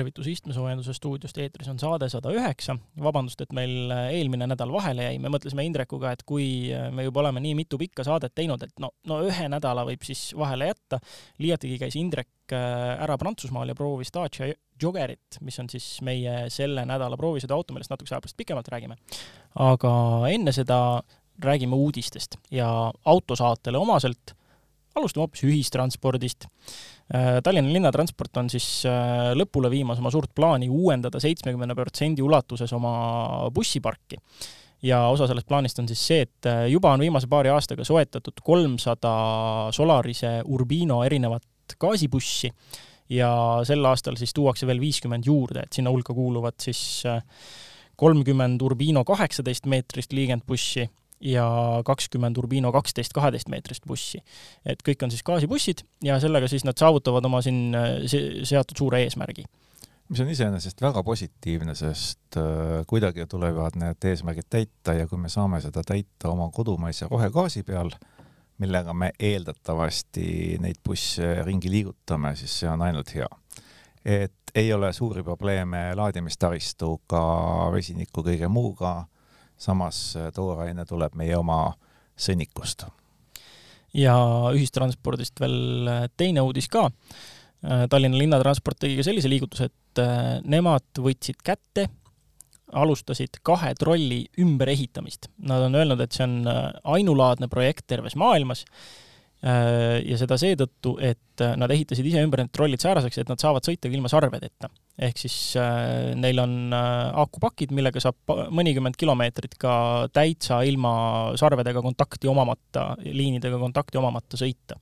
tervitus istmesoojenduse stuudiost, eetris on saade sada üheksa. vabandust, et meil eelmine nädal vahele jäi, me mõtlesime Indrekuga, et kui me juba oleme nii mitu pikka saadet teinud, et no, no ühe nädala võib siis vahele jätta. liiatigi käis Indrek äh, ära Prantsusmaal ja proovis Dacia Joggerit, mis on siis meie selle nädala proovisõiduauto, millest natukese aja pärast pikemalt räägime. aga enne seda räägime uudistest ja autosaatele omaselt alustame hoopis ühistranspordist. Äh, Tallinna linnatransport on siis äh, lõpule viimas oma suurt plaani uuendada seitsmekümne protsendi ulatuses oma bussiparki. ja osa sellest plaanist on siis see, et äh, juba on viimase paari aastaga soetatud kolmsada Solarise Urbino erinevat gaasibussi ja sel aastal siis tuuakse veel viiskümmend juurde, et sinna hulka kuuluvad siis kolmkümmend Urbino kaheksateist meetrist liigendbussi ja kakskümmend Urbino kaksteist kaheteistmeetrist bussi. et kõik on siis gaasibussid ja sellega siis nad saavutavad oma siin seatud suure eesmärgi mis on iseenesest väga positiivne, sest äh, kuidagi tulevad need eesmärgid täita ja kui me saame seda täita oma kodumaise rohegaasi peal, millega me eeldatavasti neid busse ringi liigutame, siis see on ainult hea. et ei ole suuri probleeme laadimistaristuga, vesiniku, kõige muuga samas äh, tooraine tuleb meie oma sõnnikust. ja ühistranspordist veel äh, teine uudis ka. Äh, Tallinna linnatransport tegi ka sellise liigutuse, et nemad võtsid kätte, alustasid kahe trolli ümberehitamist. Nad on öelnud, et see on ainulaadne projekt terves maailmas ja seda seetõttu, et nad ehitasid ise ümber need trollid sääraseks, et nad saavad sõita ka ilma sarvedeta. Ehk siis äh, neil on äh, akupakid, millega saab mõnikümmend kilomeetrit ka täitsa ilma sarvedega kontakti omamata, liinidega kontakti omamata sõita.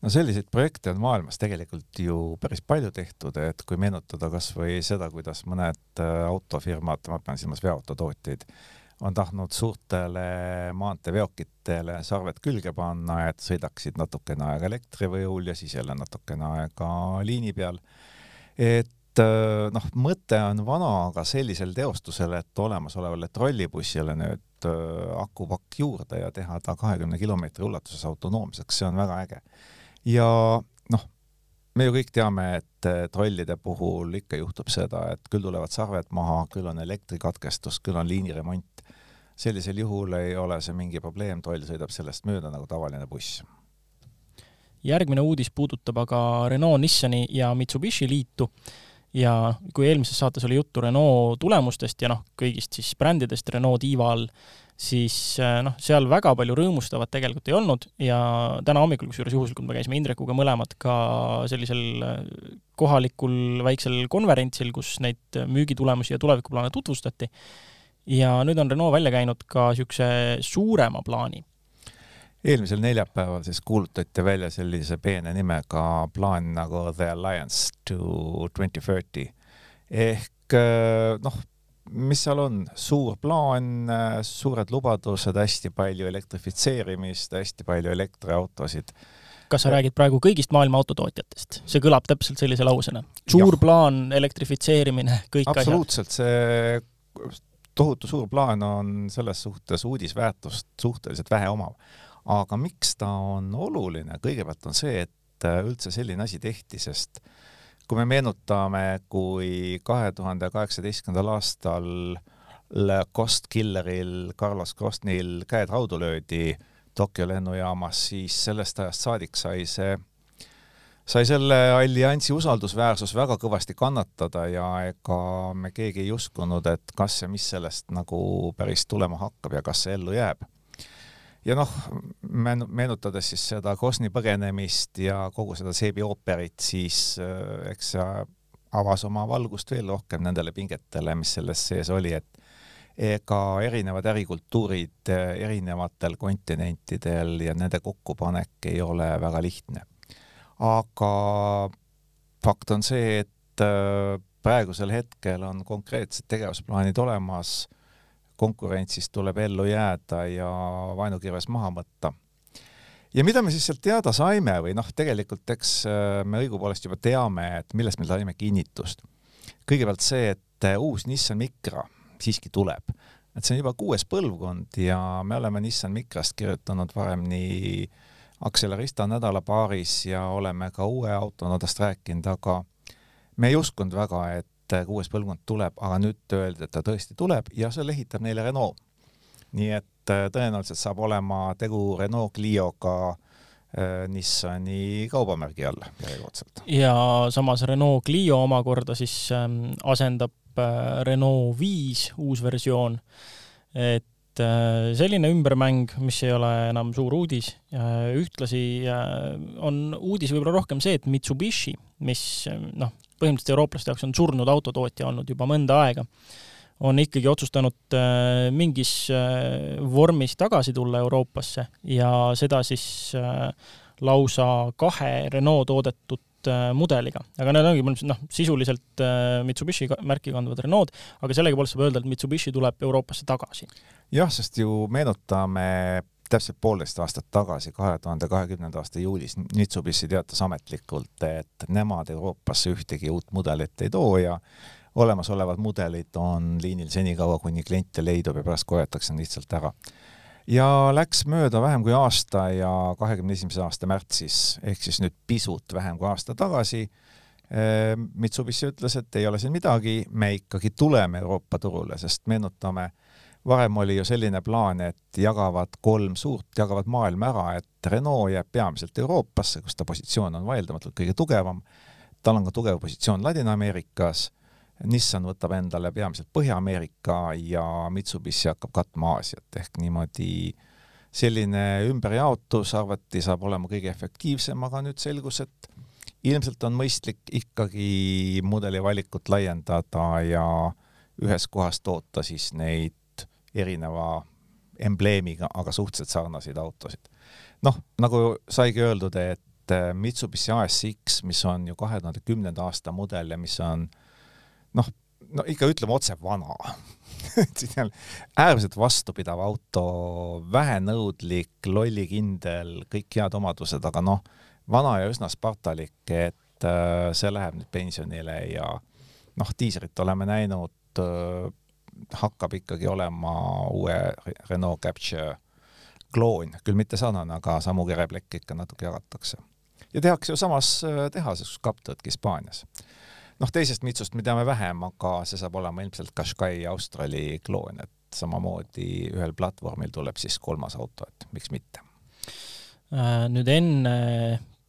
No selliseid projekte on maailmas tegelikult ju päris palju tehtud, et kui meenutada kas või seda, kuidas mõned äh, autofirmad, ma pean silmas veoautotootjaid, on tahtnud suurtele maanteeveokitele sarved külge panna, et sõidaksid natukene aega elektrivõjul ja siis jälle natukene aega liini peal. et äh, noh, mõte on vana, aga sellisel teostusel, et olemasolevale trollibussile nüüd äh, akupakk juurde ja teha ta kahekümne kilomeetri ulatuses autonoomseks, see on väga äge. ja noh, me ju kõik teame, et äh, trollide puhul ikka juhtub seda, et küll tulevad sarved maha, küll on elektrikatkestus, küll on liiniremont. Sellisel juhul ei ole see mingi probleem, troll sõidab sellest mööda nagu tavaline buss järgmine uudis puudutab aga Renault, Nissani ja Mitsubishi liitu ja kui eelmises saates oli juttu Renault tulemustest ja noh, kõigist siis brändidest Renault tiiva all, siis äh, noh, seal väga palju rõõmustavat tegelikult ei olnud ja täna hommikul, kusjuures juhuslikult me käisime Indrekuga mõlemad ka sellisel äh, kohalikul väiksel konverentsil, kus neid müügitulemusi ja tulevikuplaane tutvustati. Ja nüüd on Renault välja käinud ka niisuguse suurema plaani eelmisel neljapäeval siis kuulutati välja sellise peene nimega plaan nagu The Alliance to twenty thirty ehk äh, noh, mis seal on, suur plaan, äh, suured lubadused, hästi palju elektrifitseerimist, hästi palju elektriautosid kas sa räägid praegu kõigist maailma autotootjatest? see kõlab täpselt sellise lausena. suur ja. plaan, elektrifitseerimine, kõik absoluutselt, see tohutu suur plaan on selles suhtes uudisväärtust suhteliselt vähe omav. Aga miks ta on oluline, kõigepealt on see, et äh, üldse selline asi tehti, sest kui me meenutame, kui kahe tuhande kaheksateistkümnendal aastal Cost Killeril, Carlos Costnil käed raudu löödi Tokyo lennujaamas, siis sellest ajast saadik sai see, sai selle alliansi usaldusväärsus väga kõvasti kannatada ja ega me keegi ei uskunud, et kas ja mis sellest nagu päris tulema hakkab ja kas see ellu jääb ja noh, meenutades siis seda Kosni põgenemist ja kogu seda Seebi ooperit, siis äh, eks see avas oma valgust veel rohkem nendele pingetele, mis selles sees oli, et ega erinevad ärikultuurid äh, erinevatel kontinentidel ja nende kokkupanek ei ole väga lihtne. Aga fakt on see, et äh, praegusel hetkel on konkreetsed tegevusplaanid olemas konkurentsist tuleb ellu jääda ja vaenukirves maha võtta. ja mida me siis sealt teada saime või noh, tegelikult eks äh, me õigupoolest juba teame, et millest me saime kinnitust. kõigepealt see, et äh, uus Nissan Micra siiski tuleb, et see on juba kuues põlvkond ja me oleme Nissan Micrast kirjutanud varem nii Accelerista nädalapaaris ja oleme ka uue autonadest rääkinud, aga me ei uskunud väga, et kuues põlvkond tuleb, aga nüüd öeldi, et ta tõesti tuleb ja selle ehitab neile Renault. nii et äh, tõenäoliselt saab olema tegu Renault Clio'ga äh, Nissani kaubamärgi all järjekordselt. ja samas Renault Clio omakorda siis ähm, asendab äh, Renault viis uus versioon, et äh, selline ümbermäng, mis ei ole enam suur uudis, ühtlasi on uudis võib-olla rohkem see, et Mitsubishi, mis noh, põhimõtteliselt eurooplaste jaoks on surnud autotootja olnud juba mõnda aega, on ikkagi otsustanud äh, mingis äh, vormis tagasi tulla Euroopasse ja seda siis äh, lausa kahe Renault toodetud mudeliga, aga need ongi põhimõtteliselt noh, sisuliselt Mitsubishi märki kandvad Renault, aga sellegipoolest saab öelda, et Mitsubishi tuleb Euroopasse tagasi. jah, sest ju meenutame täpselt poolteist aastat tagasi, kahe tuhande kahekümnenda aasta juulis Mitsubishi teatas ametlikult, et nemad Euroopasse ühtegi uut mudelit ei too ja olemasolevad mudelid on liinil senikaua, kuni kliente leidub ja pärast korjatakse lihtsalt ära. Ja läks mööda vähem kui aasta ja kahekümne esimese aasta märtsis, ehk siis nüüd pisut vähem kui aasta tagasi, eh, Mitsubishi ütles, et ei ole siin midagi, me ikkagi tuleme Euroopa turule, sest meenutame, varem oli ju selline plaan, et jagavad kolm suurt, jagavad maailma ära, et Renault jääb peamiselt Euroopasse, kus ta positsioon on vaieldamatult kõige tugevam, tal on ka tugev positsioon Ladina-Ameerikas, Nissan võtab endale peamiselt Põhja-Ameerika ja Mitsubishi hakkab katma Aasiat, ehk niimoodi selline ümberjaotus arvati, saab olema kõige efektiivsem, aga nüüd selgus, et ilmselt on mõistlik ikkagi mudeli valikut laiendada ja ühes kohas toota siis neid erineva embleemiga, aga suhteliselt sarnaseid autosid. noh, nagu saigi öeldud, et äh, Mitsubishi ASX, mis on ju kahe tuhande kümnenda aasta mudel ja mis on noh, no ikka ütleme otse vana siin on äärmiselt vastupidav auto, vähenõudlik, lollikindel, kõik head omadused, aga noh, vana ja üsna spartalik, et äh, see läheb nüüd pensionile ja noh, diislit oleme näinud äh, hakkab ikkagi olema uue Renault Capture kloon, küll mitte sarnane, aga samu kereplekk ikka natuke jagatakse. ja tehakse ju samas äh, tehases, kus kapp tõdki Hispaanias. Noh, teisest Mitsust me teame vähem, aga see saab olema ilmselt Qashqai Australi kloon, et samamoodi ühel platvormil tuleb siis kolmas auto, et miks mitte. Äh, nüüd enne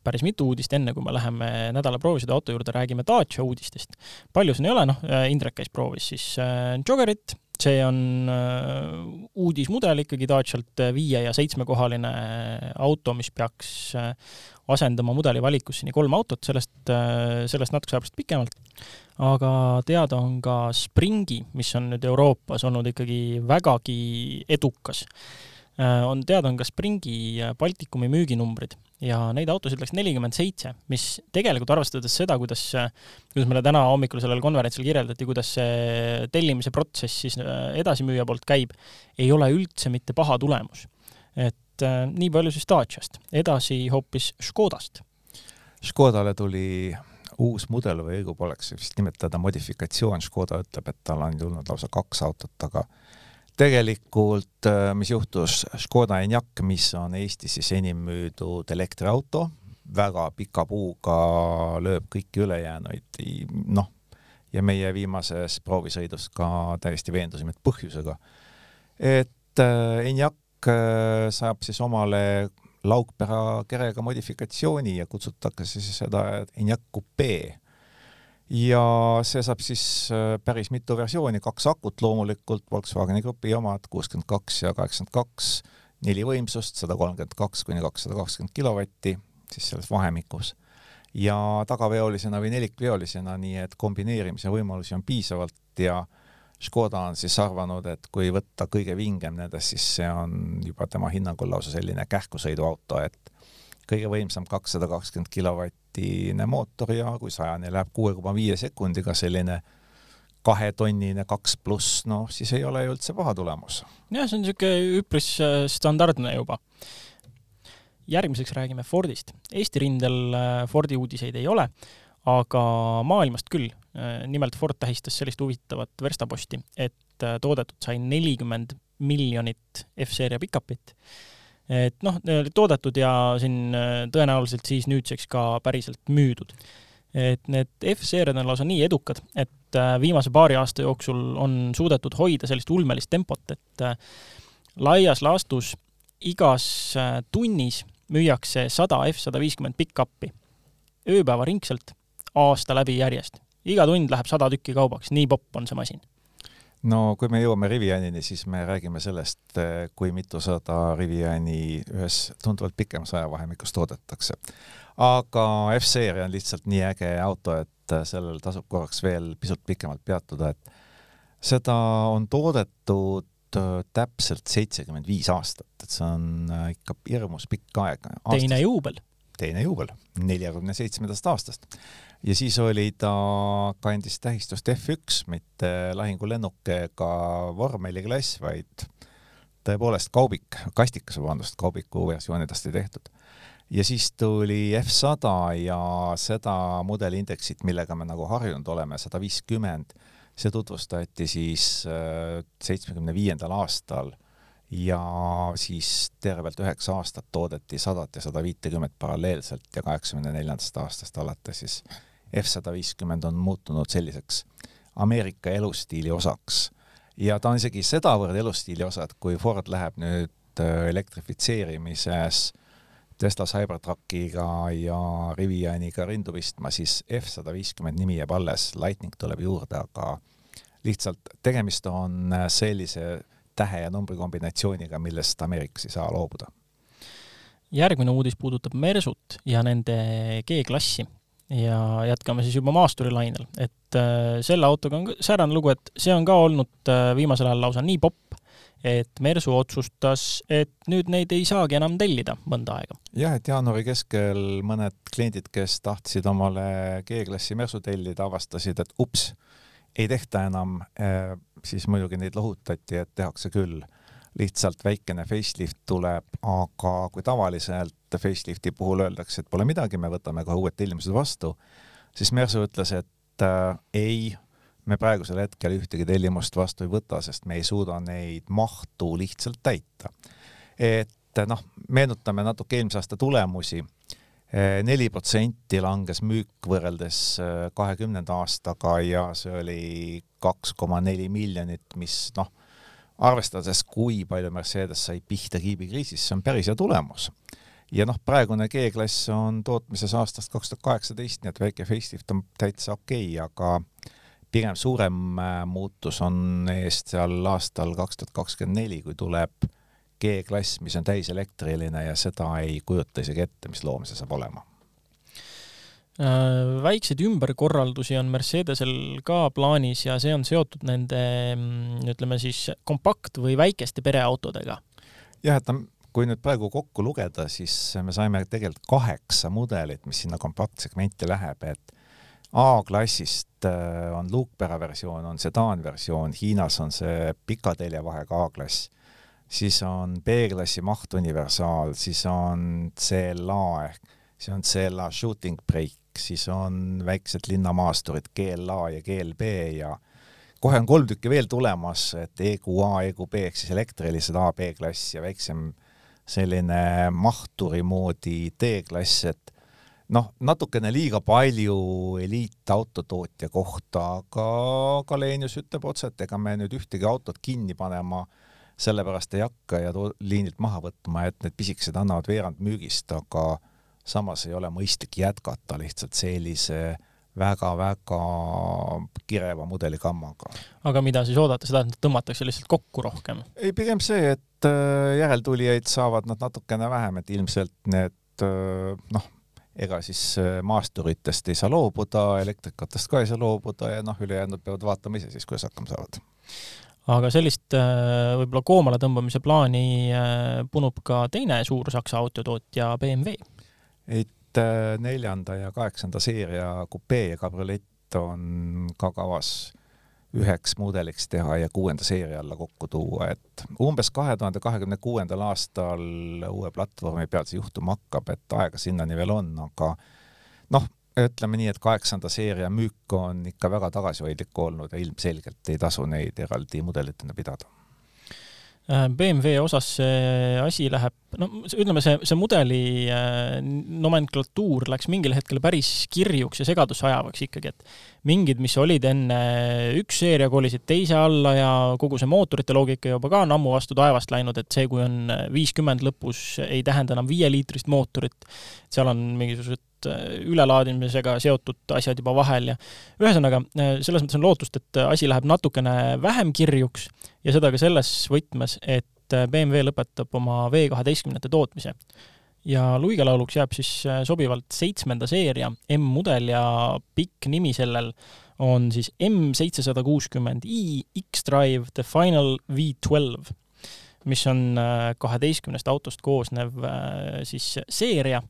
päris mitu uudist, enne kui me läheme nädala proovisõidu auto juurde, räägime Dacia uudistest. palju siin ei ole, noh, Indrek käis proovis siis äh, Joggerit, see on äh, uudismudel ikkagi Dacialt, äh, viie- ja seitsmekohaline auto, mis peaks asendama mudeli valikusse nii kolm autot, sellest, sellest natukese aja pärast pikemalt. Aga teada on ka Springi, mis on nüüd Euroopas olnud ikkagi vägagi edukas on teada, on ka Springi Baltikumi müüginumbrid ja neid autosid läks nelikümmend seitse, mis tegelikult arvestades seda, kuidas, kuidas meile täna hommikul sellel konverentsil kirjeldati, kuidas see tellimise protsess siis äh, edasimüüja poolt käib, ei ole üldse mitte paha tulemus. et äh, nii palju siis Daciast, edasi hoopis Škodast. Škodale tuli uus mudel või õigem oleks vist nimetada modifikatsioon, Škoda ütleb, et tal on tulnud lausa kaks autot, aga tegelikult, äh, mis juhtus, Škoda Enyaq, mis on Eestis siis enim müüdud elektriauto, väga pika puuga lööb kõiki ülejäänuid, noh, ja meie viimases proovisõidus ka täiesti veendusime, et põhjusega. et äh, Enyaq äh, saab siis omale laukpera kerega modifikatsiooni ja kutsutakse siis seda Enyaq Coupe ja see saab siis äh, päris mitu versiooni, kaks akut loomulikult, Volkswageni grupi omad, kuuskümmend kaks ja kaheksakümmend kaks, neli võimsust, sada kolmkümmend kaks kuni kakssada kakskümmend kilovatti, siis selles vahemikus. ja tagaveolisena või nelikveolisena, nii et kombineerimise võimalusi on piisavalt ja Škoda on siis arvanud, et kui võtta kõige vingem nendest, siis see on juba tema hinnangul lausa selline kähkusõiduauto, et kõige võimsam kakssada kakskümmend kilovatine mootor ja kui sajani läheb kuue koma viie sekundiga selline kahetonnine kaks pluss, noh siis ei ole ju üldse paha tulemus. jah, see on niisugune üpris äh, standardne juba. järgmiseks räägime Fordist. Eesti rindel äh, Fordi uudiseid ei ole, aga maailmast küll. Äh, nimelt Ford tähistas sellist huvitavat verstaposti, et toodetud sai nelikümmend miljonit F-seeria pikapit et noh, toodetud ja siin äh, tõenäoliselt siis nüüdseks ka päriselt müüdud. et need F-seeriad on lausa nii edukad, et äh, viimase paari aasta jooksul on suudetud hoida sellist ulmelist tempot, et äh, laias laastus igas äh, tunnis müüakse sada F-150 pick-up'i ööpäevaringselt aasta läbi järjest. Iga tund läheb sada tükki kaubaks, nii popp on see masin no kui me jõuame Rivianini, siis me räägime sellest, kui mitusada Riviani ühes tunduvalt pikemas ajavahemikus toodetakse aga F-seeria on lihtsalt nii äge auto, et äh, sellel tasub korraks veel pisut pikemalt peatuda, et seda on toodetud äh, täpselt seitsekümmend viis aastat, et see on ikka hirmus pikk aeg. teine juubel. Teine juubel, neljakümne seitsmendast aastast. ja siis oli ta, kandis tähistust F1, mitte lahingulennuk ega vormeliklass, vaid tõepoolest kaubik, kastikas, vabandust, kaubiku versioonidest ei tehtud ja siis tuli F100 ja seda mudeliindeksit, millega me nagu harjunud oleme, sada viiskümmend, see tutvustati siis äh, seitsmekümne viiendal aastal ja siis tervelt üheksa aastat toodeti sadat ja sada viitekümmet paralleelselt ja kaheksakümne neljandast aastast alates siis F sada viiskümmend on muutunud selliseks Ameerika elustiili osaks. ja ta on isegi sedavõrd elustiili osa, et kui Ford läheb nüüd äh, elektrifitseerimises Tesla Cybertruckiga ja Rivianiga rindu pistma, siis F sada viiskümmend nimi jääb alles, Lightning tuleb juurde, aga lihtsalt tegemist on sellise tähe ja numbri kombinatsiooniga, millest Ameerikas ei saa loobuda. järgmine uudis puudutab Mersut ja nende G-klassi ja jätkame siis juba maasturilainel, et äh, selle autoga on säärane lugu, et see on ka olnud äh, viimasel ajal lausa nii popp, et Mersu otsustas, et nüüd neid ei saagi enam tellida mõnda aega. jah, et jaanuari keskel mõned kliendid, kes tahtsid omale G-klassi Mersu tellida, avastasid, et ups, ei tehta enam, eh, siis muidugi neid lohutati, et tehakse küll. lihtsalt väikene facelift tuleb, aga kui tavaliselt facelifti puhul öeldakse, et pole midagi, me võtame kohe uued tellimused vastu, siis Mersu ütles, et äh, ei me praegusel hetkel ühtegi tellimust vastu ei võta, sest me ei suuda neid mahtu lihtsalt täita. et noh, meenutame natuke eelmise aasta tulemusi. neli protsenti langes müük võrreldes äh, kahekümnenda aastaga ja see oli kaks koma neli miljonit, mis noh, arvestades, kui palju Mercedes sai pihta kiibikriisis, see on päris hea tulemus. Ja noh, praegune G-klass on tootmises aastast kaks tuhat kaheksateist, nii et väike facelift on täitsa okei okay,, aga pigem suurem äh, muutus on ees seal aastal kaks tuhat kakskümmend neli, kui tuleb G-klass, mis on täiselektriline ja seda ei kujuta isegi ette, mis loom see saab olema väikseid ümberkorraldusi on Mercedesel ka plaanis ja see on seotud nende mm, ütleme siis kompakt- või väikeste pereautodega. jah, et kui nüüd praegu kokku lugeda, siis me saime tegelikult kaheksa mudelit, mis sinna kompaktsegmenti läheb, et A-klassist äh, on luukpära versioon, on sedaanversioon, Hiinas on see pika teljevahega A-klass, siis on B-klassi mahtuniversaal, siis on CLA ehk see on CLA shooting brake, siis on väiksed linnamaasturid GLA ja GLB ja kohe on kolm tükki veel tulemas, et EQA, EQB ehk siis elektrilised A, B-klass ja väiksem selline mahturi moodi D-klass, et noh, natukene liiga palju eliitautotootja kohta, aga Galenius ütleb otse, et ega me nüüd ühtegi autot kinni panema sellepärast ei hakka ja liinilt maha võtma, et need pisikesed annavad veerand müügist, aga samas ei ole mõistlik jätkata lihtsalt sellise väga-väga kireva mudelikammaga. aga mida siis oodata, seda, et tõmmatakse lihtsalt kokku rohkem? ei, pigem see, et äh, järeltulijaid saavad nad natukene vähem, et ilmselt need äh, noh, ega siis äh, maasturitest ei saa loobuda, elektrikatest ka ei saa loobuda ja noh, ülejäänud peavad vaatama ise siis, kuidas hakkama saavad. aga sellist võib-olla koomale tõmbamise plaani punub ka teine suur Saksa autotootja BMW. Et neljanda ja kaheksanda seeria kupee ja kabriolett on ka kavas üheks mudeliks teha ja kuuenda seeria alla kokku tuua, et umbes kahe tuhande kahekümne kuuendal aastal uue platvormi peal see juhtuma hakkab, et aega sinnani veel on, aga noh, ütleme nii, et kaheksanda seeria müük on ikka väga tagasihoidlik olnud ja ilmselgelt ei tasu neid eraldi mudelitena pidada. Äh, BMW osas see asi läheb, no ütleme, see, see mudeli äh, nomenklatuur läks mingil hetkel päris kirjuks ja segadusse ajavaks ikkagi, et mingid, mis olid enne üks seeria, kolisid teise alla ja kogu see mootorite loogika juba ka on ammu vastu taevast läinud, et see, kui on viiskümmend lõpus, ei tähenda enam viieliitrist mootorit, seal on mingisugused ülelaadimisega seotud asjad juba vahel ja ühesõnaga, selles mõttes on lootust, et asi läheb natukene vähem kirjuks ja seda ka selles võtmes, et BMW lõpetab oma V kaheteistkümnete tootmise. ja luigelauluks jääb siis äh, sobivalt seitsmenda seeria M-mudel ja pikk nimi sellel on siis M seitsesada kuuskümmend i X-Drive The Final V12, mis on äh, kaheteistkümnest autost koosnev äh, siis seeria,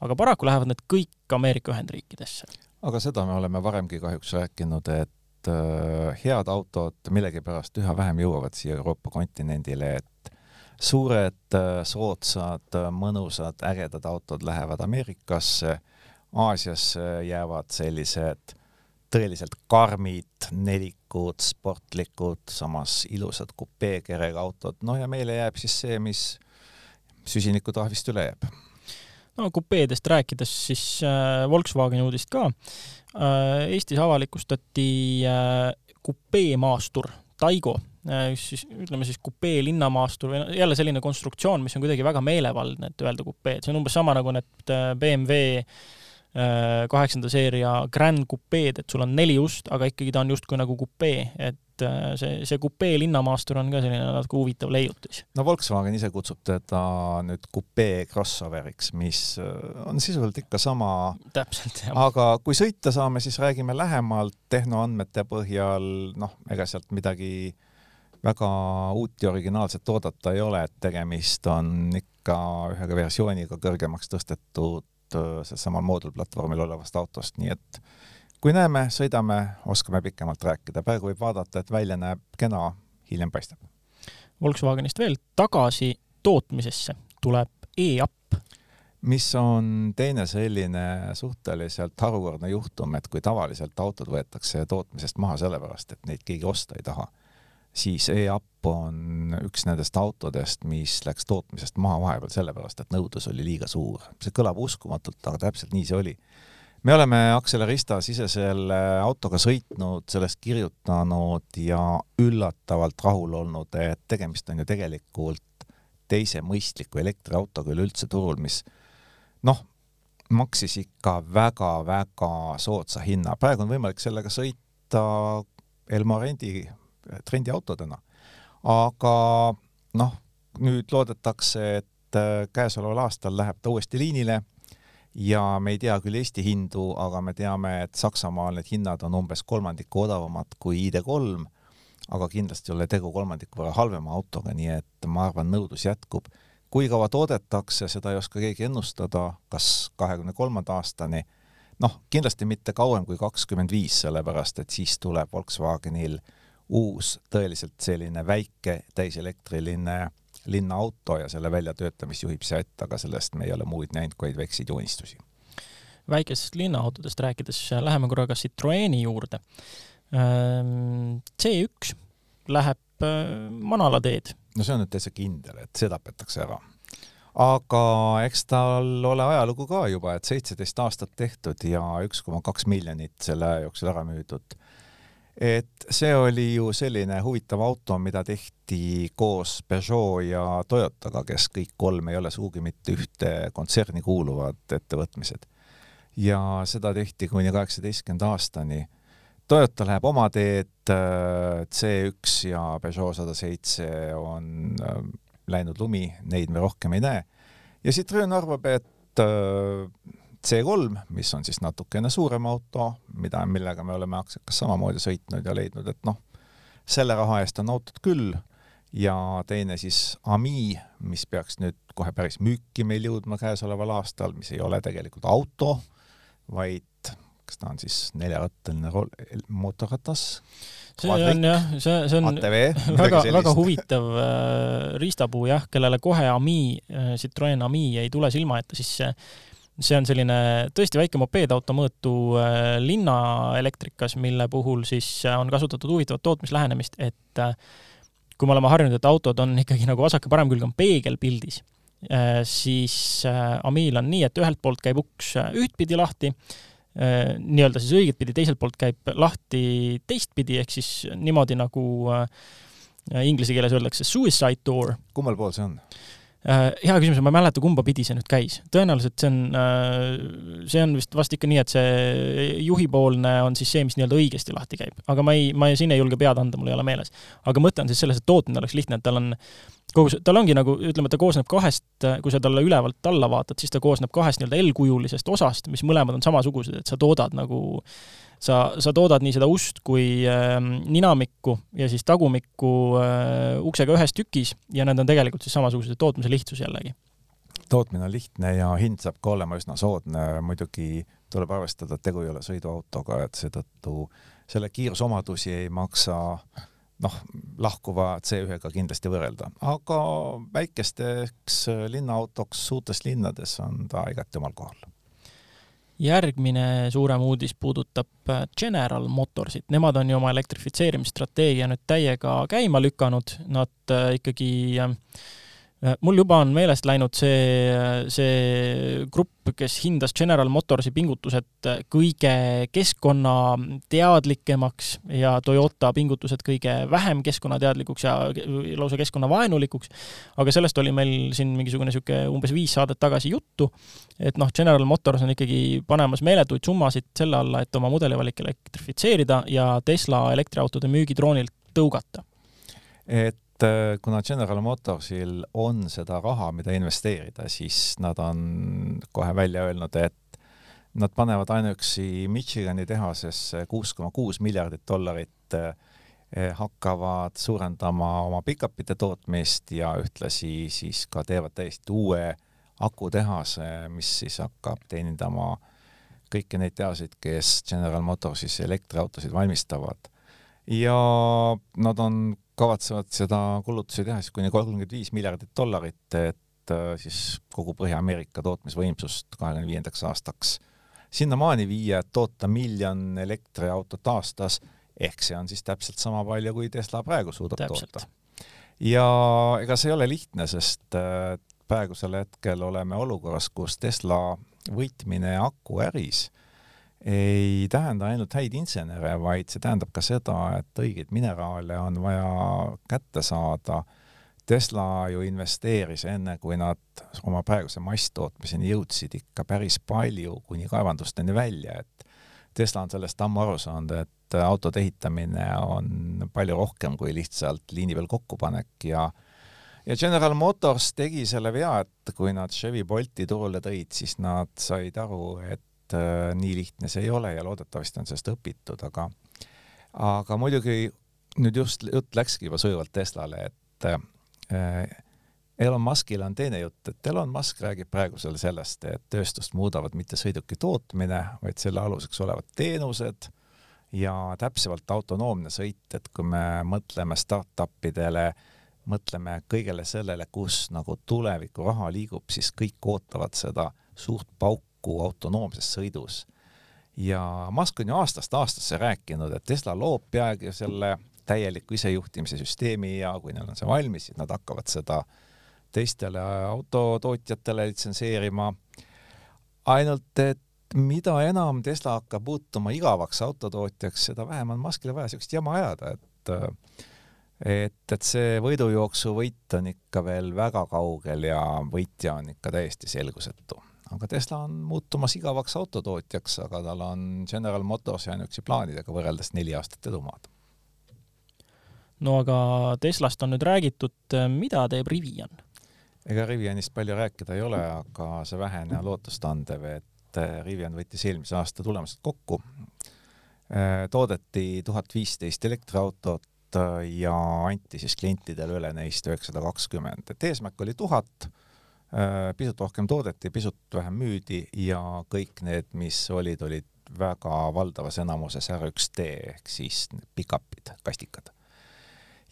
aga paraku lähevad need kõik Ameerika Ühendriikidesse. aga seda me oleme varemgi kahjuks rääkinud, et Äh, head autod millegipärast üha vähem jõuavad siia Euroopa kontinendile, et suured, äh, soodsad, äh, mõnusad, ägedad autod lähevad Ameerikasse, Aasiasse jäävad sellised tõeliselt karmid, nelikud, sportlikud, samas ilusad kupeekerega autod, no ja meile jääb siis see, mis süsinikutrahvist üle jääb no kupeedest rääkides, siis äh, Volkswageni uudist ka äh,. Eestis avalikustati äh, kupeemaastur Taigo siis ütleme siis kupee linnamaastur või jälle selline konstruktsioon, mis on kuidagi väga meelevaldne, et öelda kupeed, see on umbes sama nagu need BMW kaheksanda seeria Grand Coupe'd, et sul on neli ust, aga ikkagi ta on justkui nagu kupee, et äh, see, see kupee linnamaastur on ka selline natuke huvitav leiutis. no Volkswagen ise kutsub teda nüüd kupee crossoveriks, mis äh, on sisuliselt ikka sama. täpselt, jah. aga kui sõita saame, siis räägime lähemalt tehnoandmete põhjal, noh, ega sealt midagi väga uut ja originaalset oodata ei ole, et tegemist on ikka ühe versiooniga kõrgemaks tõstetud äh, sealsamal moodulplatvormil olevast autost, nii et kui näeme, sõidame, oskame pikemalt rääkida, praegu võib vaadata, et välja näeb kena, hiljem paistab. Volkswagenist veel tagasi tootmisesse tuleb e-app. mis on teine selline suhteliselt harukordne juhtum, et kui tavaliselt autod võetakse tootmisest maha sellepärast, et neid keegi osta ei taha, siis e-app on üks nendest autodest, mis läks tootmisest maha vahepeal sellepärast, et nõudlus oli liiga suur. see kõlab uskumatult, aga täpselt nii see oli me oleme Acceleristas ise selle autoga sõitnud, sellest kirjutanud ja üllatavalt rahul olnud, et tegemist on ju tegelikult teise mõistliku elektriautoga üleüldse turul, mis noh, maksis ikka väga-väga soodsa hinna. praegu on võimalik sellega sõita Elmo rendi, trendiautodena. aga noh, nüüd loodetakse, et käesoleval aastal läheb ta uuesti liinile ja me ei tea küll Eesti hindu, aga me teame, et Saksamaal need hinnad on umbes kolmandiku odavamad kui ID3, aga kindlasti ei ole tegu kolmandiku võrra halvema autoga, nii et ma arvan, nõudlus jätkub. kui kaua toodetakse, seda ei oska keegi ennustada, kas kahekümne kolmanda aastani, noh, kindlasti mitte kauem kui kakskümmend viis, sellepärast et siis tuleb Volkswagenil uus tõeliselt selline väike täiselektriline linnaauto ja selle väljatöötamist juhib Seat, aga sellest me ei ole muud näinud kui väikseid joonistusi. väikestest linnaautodest rääkides läheme korraga Citroeni juurde. Ehm, C1 läheb äh, manalateed. no see on nüüd täitsa kindel, et see tapetakse ära. aga eks tal ole ajalugu ka juba, et seitseteist aastat tehtud ja üks koma kaks miljonit selle aja jooksul ära müüdud et see oli ju selline huvitav auto, mida tehti koos Peugeot ja Toyotaga, kes kõik kolm ei ole sugugi mitte ühte kontserni kuuluvad ettevõtmised. ja seda tehti kuni kaheksateistkümnenda aastani. Toyota läheb oma teed, C1 ja Peugeot sada seitse on äh, läinud lumi, neid me rohkem ei näe. ja Citroen arvab, et äh, C3, mis on siis natukene suurem auto, mida, millega me oleme aktsiakas samamoodi sõitnud ja leidnud, et noh, selle raha eest on autot küll. Ja teine siis Ami, mis peaks nüüd kohe päris müüki meil jõudma käesoleval aastal, mis ei ole tegelikult auto, vaid kas ta on siis neljarattaline mootorratas? see on jah, see, see on ATV, väga, väga huvitav äh, riistapuu jah, kellele kohe Ami äh,, Citroen Ami ei tule silma ette, siis see see on selline tõesti väike mopeedauto mõõtu äh, linnaelektrikas, mille puhul siis äh, on kasutatud huvitavat tootmislähenemist, et äh, kui me oleme harjunud, et autod on ikkagi nagu vasak ja parem külg on peegelpildis, siis Amil on nii, et ühelt poolt käib uks ühtpidi lahti, nii-öelda siis õiget pidi, teiselt poolt käib lahti teistpidi, ehk siis niimoodi, nagu inglise keeles öeldakse suicide door. kummal pool see on? Äh, hea küsimus, ma ei mäleta, kumba pidi see nüüd käis. tõenäoliselt see on, äh, see on vist vast ikka nii, et see juhipoolne on siis see, mis nii-öelda õigesti lahti käib. aga ma ei, ma ei, siin ei julge pead anda, mul ei ole meeles. aga mõte on siis selles, et tootmine oleks lihtne, et tal on kogu see, tal ongi nagu, ütleme, ta koosneb kahest, kui sa talle ülevalt alla vaatad, siis ta koosneb kahest nii-öelda L-kujulisest osast, mis mõlemad on samasugused, et sa toodad nagu sa, sa toodad nii seda ust kui äh, ninamikku ja siis tagumikku äh, uksega ühes tükis ja need on tegelikult siis samasugused, tootmise lihtsus jällegi. tootmine on lihtne ja hind saab ka olema üsna soodne, muidugi tuleb arvestada, et tegu ei ole sõiduautoga, et seetõttu selle kiirusomadusi ei maksa noh, lahkuva C1-ga kindlasti võrrelda, aga väikesteks linnaautoks suurtes linnades on ta igati omal kohal järgmine suurem uudis puudutab äh, General Motorsit, nemad on ju oma elektrifitseerimisstrateegia nüüd täiega käima lükanud, nad äh, ikkagi äh, mul juba on meelest läinud see, see grupp, kes hindas General Motorsi pingutused kõige keskkonnateadlikemaks ja Toyota pingutused kõige vähem keskkonnateadlikuks ja lausa keskkonnavaenulikuks. aga sellest oli meil siin mingisugune niisugune umbes viis saadet tagasi juttu, et noh, General Motors on ikkagi panemas meeletuid summasid selle alla, et oma mudelivalik elektrifitseerida ja Tesla elektriautode müügitroonilt tõugata. et Äh, kuna General Motorsil on seda raha, mida investeerida, siis nad on kohe välja öelnud, et nad panevad ainuüksi Michigani tehasesse kuus koma kuus miljardit dollarit, äh, hakkavad suurendama oma pikapite tootmist ja ühtlasi siis ka teevad täiesti uue akutehase, mis siis hakkab teenindama kõiki neid tehaseid, kes General Motorsis elektriautosid valmistavad. ja nad on kavatsevad seda kulutusi teha siis kuni kolmkümmend viis miljardit dollarit, et äh, siis kogu Põhja-Ameerika tootmisvõimsust kahekümne viiendaks aastaks sinnamaani viia, et toota miljon elektriautot aastas, ehk see on siis täpselt sama palju, kui Tesla praegu suudab täpselt. toota. ja ega see ei ole lihtne, sest äh, praegusel hetkel oleme olukorras, kus Tesla võitmine akuäris ei tähenda ainult häid insenere, vaid see tähendab ka seda, et õigeid mineraale on vaja kätte saada. Tesla ju investeeris enne, kui nad oma praeguse masstootmiseni jõudsid, ikka päris palju kuni kaevandusteni välja, et Tesla on sellest ammu aru saanud, et autode ehitamine on palju rohkem kui lihtsalt liini peal kokkupanek ja ja General Motors tegi selle vea, et kui nad Chevy Bolti turule tõid, siis nad said aru, et et äh, nii lihtne see ei ole ja loodetavasti on sellest õpitud, aga aga muidugi nüüd just jutt läkski juba sujuvalt Teslale, et äh, Elon Muskil on teine jutt, et Elon Musk räägib praegusel sellest, et tööstust muudavad mitte sõiduki tootmine, vaid selle aluseks olevad teenused ja täpsemalt autonoomne sõit, et kui me mõtleme startup idele, mõtleme kõigele sellele, kus nagu tuleviku raha liigub, siis kõik ootavad seda suurt pauku, kokku autonoomses sõidus. ja Musk on ju aastast aastasse rääkinud, et Tesla loob peagi selle täieliku isejuhtimise süsteemi ja kui neil on see valmis, siis nad hakkavad seda teistele autotootjatele litsenseerima. ainult et mida enam Tesla hakkab muutuma igavaks autotootjaks, seda vähem on Muskile vaja siukest jama ajada, et et, et see võidujooksu võit on ikka veel väga kaugel ja võitja on ikka täiesti selgusetu aga Tesla on muutumas igavaks autotootjaks, aga tal on General Motorsi ainuüksi plaanidega võrreldes neli aastat edumaad. no aga Teslast on nüüd räägitud, mida teeb Rivian? ega Rivianist palju rääkida ei ole, aga see vähene on lootustandev, et Rivian võttis eelmise aasta tulemused kokku. toodeti tuhat viisteist elektriautot ja anti siis klientidele üle neist üheksasada kakskümmend, et eesmärk oli tuhat pisut rohkem toodeti, pisut vähem müüdi ja kõik need, mis olid, olid väga valdavas enamuses R1D ehk siis pikapid, kastikad.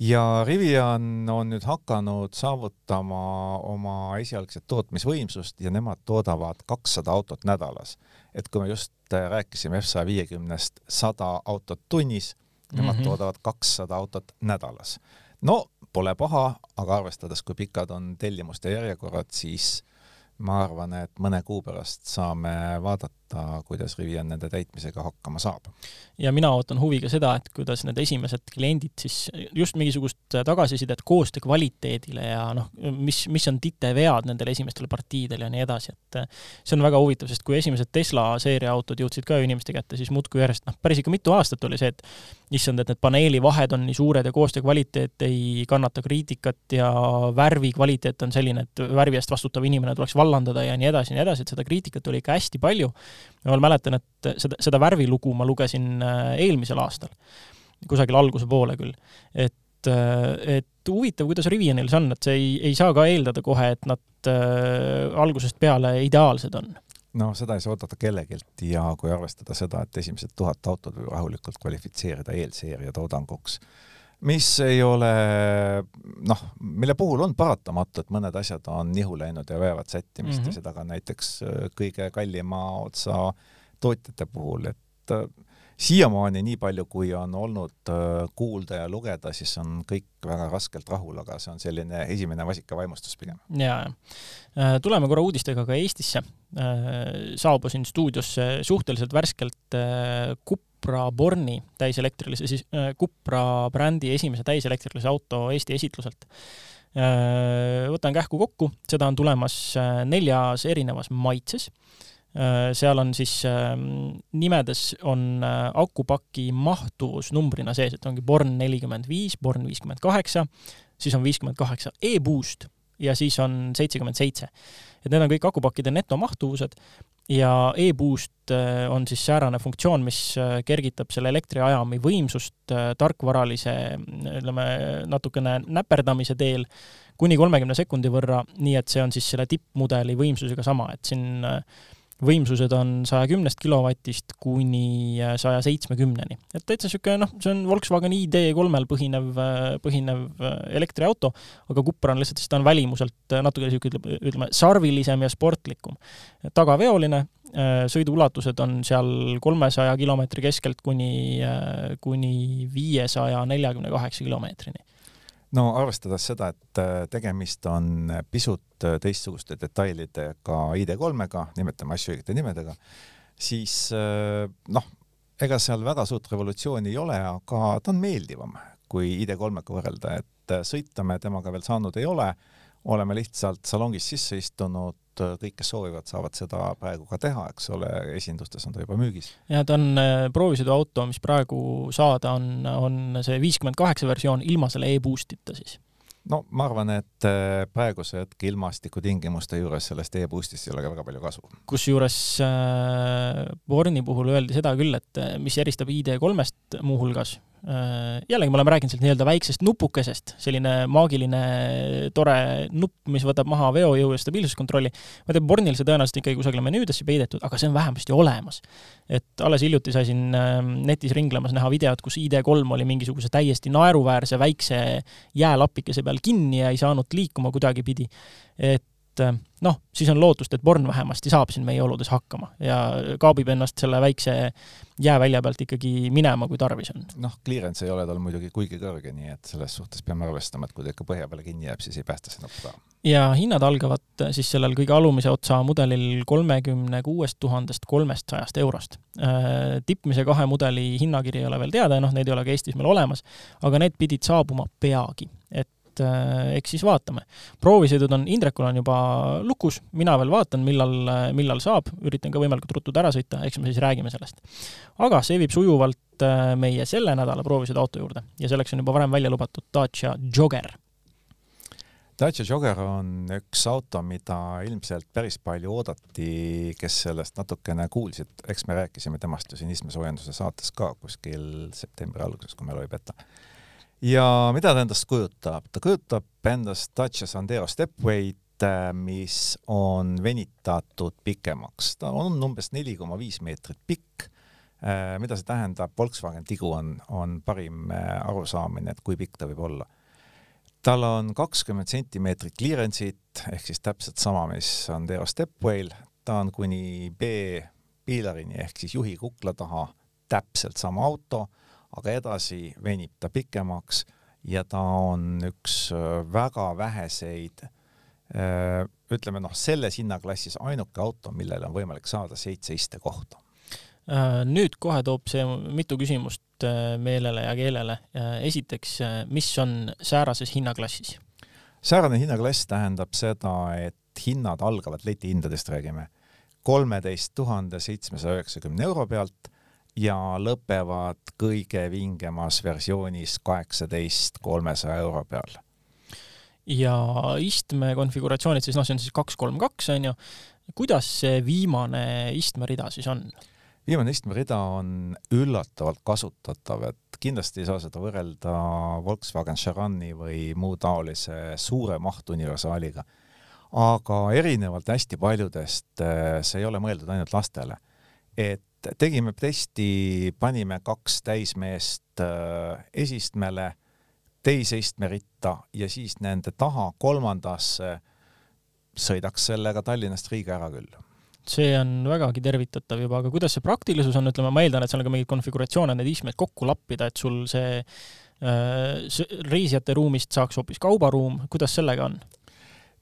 ja Rivian on nüüd hakanud saavutama oma esialgset tootmisvõimsust ja nemad toodavad kakssada autot nädalas. et kui me just rääkisime F-saja viiekümnest sada autot tunnis, nemad mm -hmm. toodavad kakssada autot nädalas. no pole paha, aga arvestades, kui pikad on tellimuste järjekorrad, siis ma arvan, et mõne kuu pärast saame vaadata, kuidas Rivian nende täitmisega hakkama saab. ja mina ootan huviga seda, et kuidas need esimesed kliendid siis just mingisugust tagasisidet koostöö kvaliteedile ja noh, mis, mis on titevead nendel esimestel partiidel ja nii edasi, et see on väga huvitav, sest kui esimesed Tesla seeria autod jõudsid ka inimeste kätte, siis muudkui järjest, noh, päris ikka mitu aastat oli see, et issand, et need paneelivahed on nii suured ja koostöö kvaliteet ei kannata kriitikat ja värvi kvaliteet on selline, et värvi eest vastutav inimene tuleks vallandada ja nii edasi ja nii edasi, et seda kriitikat oli ikka hästi palju. ja ma mäletan, et seda, seda värvilugu ma lugesin äh, eelmisel aastal, kusagil alguse poole küll, et äh, et huvitav, kuidas Rivianil see on, et see ei, ei saa ka eeldada kohe, et nad äh, algusest peale ideaalsed on no seda ei saa oodata kellegilt ja kui arvestada seda, et esimesed tuhat autot võib rahulikult kvalifitseerida eelseeria toodanguks, mis ei ole noh, mille puhul on paratamatu, et mõned asjad on nihu läinud ja vajavad sättimist mm -hmm. ja seda ka näiteks äh, kõige kallima otsa tootjate puhul, et äh, siiamaani, nii palju kui on olnud äh, kuulda ja lugeda, siis on kõik väga raskelt rahul, aga see on selline esimene vasikavaimustus pigem. ja, ja tuleme korra uudistega ka Eestisse. saabusin stuudiosse suhteliselt värskelt Kupp Cupra Borni täiselektrilise, siis äh, Cupra brändi esimese täiselektrilise auto Eesti esitluselt. Äh, võtan kähku kokku, seda on tulemas äh, neljas erinevas maitses. seal on siis ähm, nimedes on akupaki mahtuvus numbrina sees, et ongi Born nelikümmend viis, Born viiskümmend kaheksa, siis on viiskümmend kaheksa e-boost ja siis on seitsekümmend seitse. et need on kõik akupakkide netomahtuvused ja e-boost äh, on siis säärane funktsioon, mis äh, kergitab selle elektriajami võimsust äh, tarkvaralise, ütleme, natukene näperdamise teel kuni kolmekümne sekundi võrra, nii et see on siis selle tippmudeli võimsusega sama, et siin võimsused on saja kümnest kilovatist kuni saja seitsmekümneni. et täitsa niisugune noh, see on Volkswagen ID3-l põhinev, põhinev elektriauto, aga Cupra on lihtsalt, siis ta on välimuselt natuke niisugune, ütleme, sarvilisem ja sportlikum. tagaveoline, sõiduulatused on seal kolmesaja kilomeetri keskelt kuni, kuni viiesaja neljakümne kaheksa kilomeetrini no arvestades seda, et äh, tegemist on pisut äh, teistsuguste detailidega ID3-ga, nimetame asju õigete nimedega, siis äh, noh, ega seal väga suurt revolutsiooni ei ole, aga ta on meeldivam kui ID3-ga võrrelda, et sõita me temaga veel saanud ei ole, oleme lihtsalt salongis sisse istunud, kõik, kes soovivad, saavad seda praegu ka teha, eks ole, esindustes on ta juba müügis. ja ta on äh, proovisõiduauto, mis praegu saada on, on see viiskümmend kaheksa versioon ilma selle e-boost'ita siis no ma arvan, et äh, praeguse hetke ilmastikutingimuste juures sellest e-boost'ist ei ole ka väga palju kasu. kusjuures äh, Borni puhul öeldi seda küll, et äh, mis eristab ID3-st muuhulgas, jällegi me oleme rääkinud sellest nii-öelda väiksest nupukesest, selline maagiline tore nupp, mis võtab maha veojõu ja stabiilsuskontrolli. ma ei tea, Bornil see tõenäoliselt ikkagi kusagile menüüdesse peidetud, aga see on vähemasti olemas. et alles hiljuti sai siin ähm, netis ringlemas näha videot, kus ID3 oli mingisuguse täiesti naeruväärse väikse jäälapikese peal kinni ja ei saanud liikuma kuidagipidi. et et äh, noh, siis on lootust, et Born vähemasti saab siin meie oludes hakkama ja kaabib ennast selle väikse jäävälja pealt ikkagi minema, kui tarvis on. noh, clearance ei ole tal muidugi kuigi kõrge, nii et selles suhtes peame arvestama, et kui ta ikka põhja peale kinni jääb, siis ei päästa see nupp ka. ja hinnad algavad siis sellel kõige alumise otsa mudelil kolmekümne kuuest tuhandest kolmest sajast eurost. Äh, tippmise kahe mudeli hinnakiri ei ole veel teada ja noh, neid ei ole ka Eestis meil olemas, aga need pidid saabuma peagi, et äh, eks siis vaatame. proovisõidud on, Indrekul on juba lukus, mina veel vaatan, millal, millal saab, üritan ka võimalikult ruttu ära sõita, eks me siis räägime sellest. aga see viib sujuvalt äh, meie selle nädala proovisõiduauto juurde ja selleks on juba varem välja lubatud Dacia Jogger Dacia Jogger on üks auto, mida ilmselt päris palju oodati, kes sellest natukene kuulsid, eks me rääkisime temast ju siin istmesoojenduse saates ka kuskil septembri alguses, kui mälu ei peta ja mida ta endast kujutab? ta kujutab endast Dacia Sandero Stepway'd, mis on venitatud pikemaks. ta on umbes neli koma viis meetrit pikk. Äh, mida see tähendab? Volkswagen Tigu on, on parim äh, arusaamine, et kui pikk ta võib olla. tal on kakskümmend sentimeetrit clearance'it ehk siis täpselt sama, mis Sandero Stepway'l. ta on kuni B-piilarini ehk siis juhi kukla taha täpselt sama auto aga edasi venib ta pikemaks ja ta on üks väga väheseid ütleme noh, selles hinnaklassis ainuke auto, millele on võimalik saada seitse istekohta nüüd kohe toob see mitu küsimust meelele ja keelele. esiteks, mis on säärases hinnaklassis? säärane hinnaklass tähendab seda, et hinnad algavad letihindadest, räägime, kolmeteist tuhande seitsmesaja üheksakümne euro pealt ja lõpevad kõige vingemas versioonis kaheksateist kolmesaja euro peal. ja istme konfiguratsioonid siis noh, see on siis kaks, kolm, kaks on ju. kuidas see viimane istmerida siis on? viimane istmerida on üllatavalt kasutatav, et kindlasti ei saa seda võrrelda Volkswagen Charani või muu taolise suure mahtuniversaaliga. aga erinevalt hästi paljudest, eh, see ei ole mõeldud ainult lastele. et tegime testi, panime kaks täismeest eh, esistmele, teise istmeritta ja siis nende taha kolmandasse sõidaks sellega Tallinnast Riiga ära küll. See on vägagi tervitatav juba, aga kuidas see praktilisus on, ütleme, ma eeldan, et seal on ka mingeid konfiguratsioone, need istmed kokku lappida, et sul see äh, reisijate ruumist saaks hoopis kaubaruum, kuidas sellega on?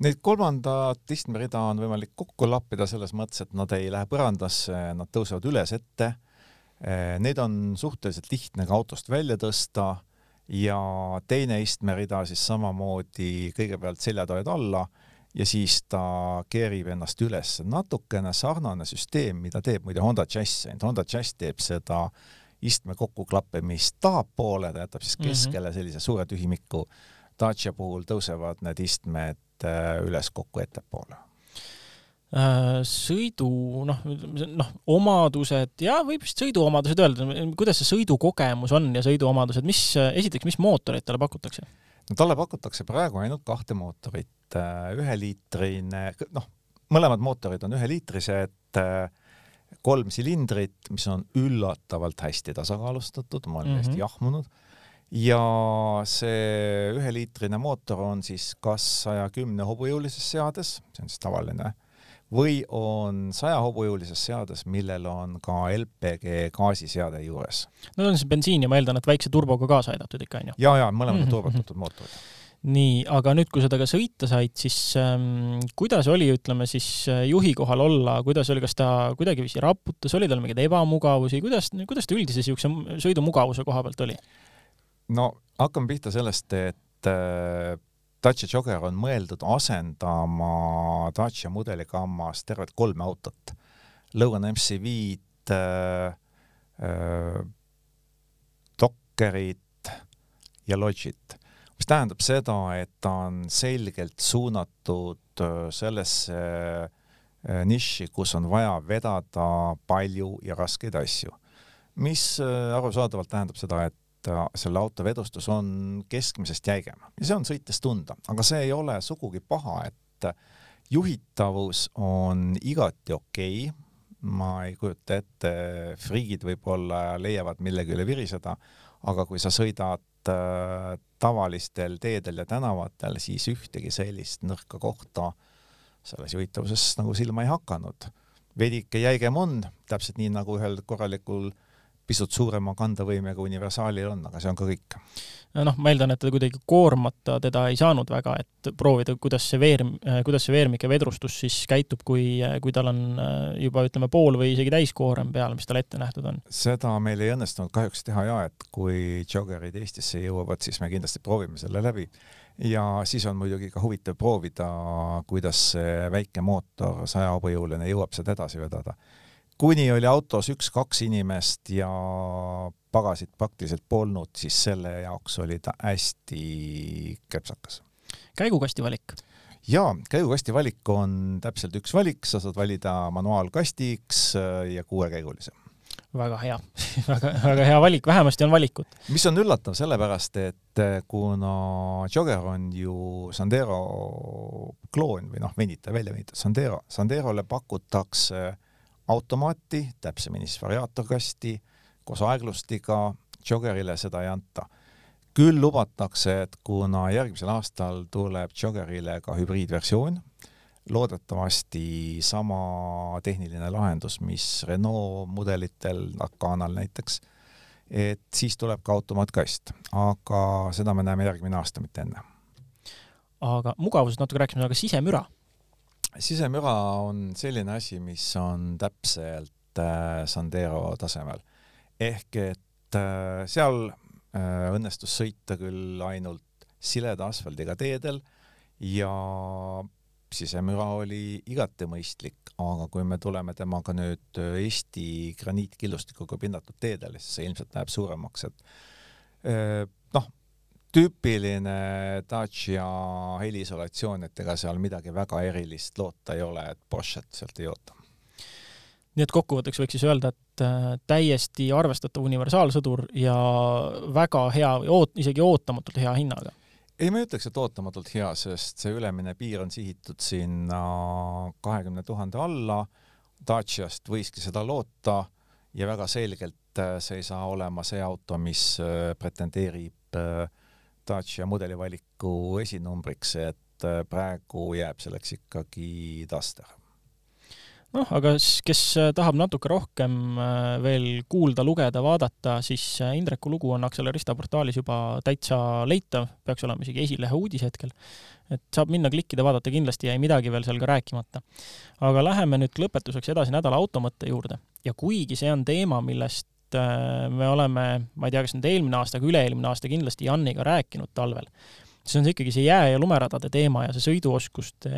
Neid kolmandat istmerida on võimalik kokku lappida selles mõttes, et nad ei lähe põrandasse, nad tõusevad üles ette. Äh, neid on suhteliselt lihtne ka autost välja tõsta ja teine istmerida siis samamoodi kõigepealt seljatoed alla ja siis ta keerib ennast üles. natukene sarnane süsteem, mida teeb muide Honda Jazz, ainult Honda Jazz teeb seda istme kokkuklappimist tahapoole, ta jätab siis mhm. keskele sellise suure tühimiku. Dacia puhul tõusevad need istmed äh, üles kokku ettepoole äh, sõidu noh, noh, omadused ja võib vist sõiduomadused öelda, kuidas see sõidukogemus on ja sõiduomadused, mis, esiteks, mis mootoreid talle pakutakse? no talle pakutakse praegu ainult kahte mootorit, äh, üheliitrine, noh, mõlemad mootorid on üheliitrised, äh, kolm silindrit, mis on üllatavalt hästi tasakaalustatud, ma olen mm -hmm. hästi jahmunud. Ja see üheliitrine mootor on siis kas saja kümne hobujõulises seades, see on siis tavaline või on saja hobujõulises seades, millel on ka LPG gaasiseade juures. no on see bensiin ja ma eeldan, et väikse turboga kaasa aidatud ikka onju? ja, ja mõlemad on mhm. turbotatud mootorid nii, aga nüüd, kui sa temaga sõita said, siis ähm, kuidas oli, ütleme siis äh, juhi kohal olla, kuidas oli, kas ta kuidagiviisi raputas, oli tal mingeid ebamugavusi, kuidas, kuidas ta üldise niisuguse sõidumugavuse koha pealt oli? No hakkame pihta sellest, et äh, Dacia Jogger on mõeldud asendama Dacia mudeligammas tervelt kolme autot. Logan MCV-d äh,, äh, Dockerit ja Logit, mis tähendab seda, et ta on selgelt suunatud äh, sellesse äh, nišši, kus on vaja vedada palju ja raskeid asju. mis äh, arusaadavalt tähendab seda, et selle auto vedustus on keskmisest jäigem ja see on sõites tunda, aga see ei ole sugugi paha, et juhitavus on igati okei okay. ma ei kujuta ette, friigid võib-olla leiavad millegi üle viriseda, aga kui sa sõidad äh, tavalistel teedel ja tänavatel, siis ühtegi sellist nõrka kohta selles juhitavuses nagu silma ei hakanud. vedike jäigem on, täpselt nii nagu ühel korralikul äh, pisut suurema kandevõimega universaalil on, aga see on ka kõik. noh, ma eeldan, et te kuidagi koormata teda ei saanud väga, et proovida, kuidas see veerm, kuidas see veermike vedrustus siis käitub, kui, kui tal on juba ütleme, pool või isegi täiskoorem peal, mis talle ette nähtud on? seda meil ei õnnestunud kahjuks teha ja et kui joggerid Eestisse jõuavad, siis me kindlasti proovime selle läbi ja siis on muidugi ka huvitav proovida, kuidas see väike mootor saja hobujõuline jõuab seda edasi vedada kuni oli autos üks-kaks inimest ja pagasit praktiliselt polnud, siis selle jaoks oli ta hästi kepsakas. käigukasti valik? jaa, käigukasti valik on täpselt üks valik, sa saad valida manuaalkastiks äh, ja kuuekäigulise. väga hea väga, väga hea valik, vähemasti on valikut. mis on üllatav, sellepärast et äh, kuna Jogger on ju Sandero kloon või noh, venitaja, välja venitatud Sandero, Sanderole pakutakse automaati, täpsemini siis variaatorkasti koos aeglustiga, Joggerile seda ei anta. küll lubatakse, et kuna järgmisel aastal tuleb Joggerile ka hübriidversioon, loodetavasti sama tehniline lahendus, mis Renault mudelitel, Arcanal näiteks, et siis tuleb ka automaatkast, aga seda me näeme järgmine aasta, mitte enne. aga mugavusest natuke rääkisime, aga sisemüra? Sisemüra on selline asi, mis on täpselt äh, Sandero tasemel. ehk et äh, seal äh, õnnestus sõita küll ainult sileda asfaldiga teedel ja sisemüra oli igati mõistlik, aga kui me tuleme temaga nüüd Eesti graniitkillustikuga pinnatud teedele, siis see ilmselt läheb suuremaks, et eh, noh, tüüpiline Dacia heliisolatsioon, et ega seal midagi väga erilist loota ei ole, et Porsche't sealt ei oota nii et kokkuvõtteks võiks siis öelda, et äh, täiesti arvestatav universaalsõdur ja väga hea, oot-, isegi ootamatult hea hinnaga ei, ma ei ütleks, et ootamatult hea, sest see ülemine piir on sihitud sinna kahekümne tuhande alla. Daciast võiski seda loota ja väga selgelt äh, see ei saa olema see auto, mis äh, pretendeerib äh, Dacia mudelivaliku esinumbriks, et praegu jääb selleks ikkagi Duster noh, aga kes äh, tahab natuke rohkem äh, veel kuulda, lugeda, vaadata, siis äh, Indreku lugu on Accelerista portaalis juba täitsa leitav, peaks olema isegi esilehe uudis hetkel. et saab minna klikkida, vaadata, kindlasti jäi midagi veel seal ka rääkimata. aga läheme nüüd lõpetuseks edasi nädala automõtte juurde ja kuigi see on teema, millest me oleme, ma ei tea, kas nüüd eelmine aasta, aga üle-eelmine aasta kindlasti Janniga rääkinud talvel, siis on see ikkagi see jää- ja lumeradade teema ja see sõiduoskuste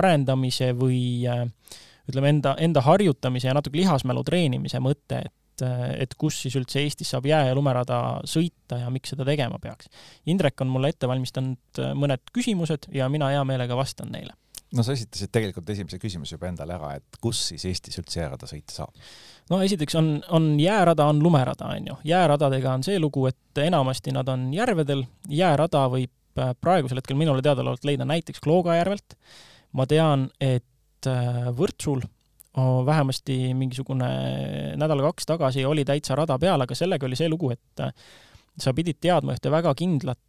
arendamise või ütleme, enda, enda harjutamise ja natuke lihasmälu treenimise mõte, et, et kus siis üldse Eestis saab jää- ja lumerada sõita ja miks seda tegema peaks. Indrek on mulle ette valmistanud mõned küsimused ja mina hea meelega vastan neile no sa esitasid tegelikult esimese küsimuse juba endale ära, et kus siis Eestis üldse jäärada sõita saab? no esiteks on, on jäärada, on lumerada, on ju. jääradadega on see lugu, et enamasti nad on järvedel, jäärada võib äh, praegusel hetkel minule teadaolevalt leida näiteks Klooga järvelt. ma tean, et äh, Võrtsul vähemasti mingisugune nädal-kaks tagasi oli täitsa rada peal, aga sellega oli see lugu, et äh, sa pidid teadma ühte väga kindlat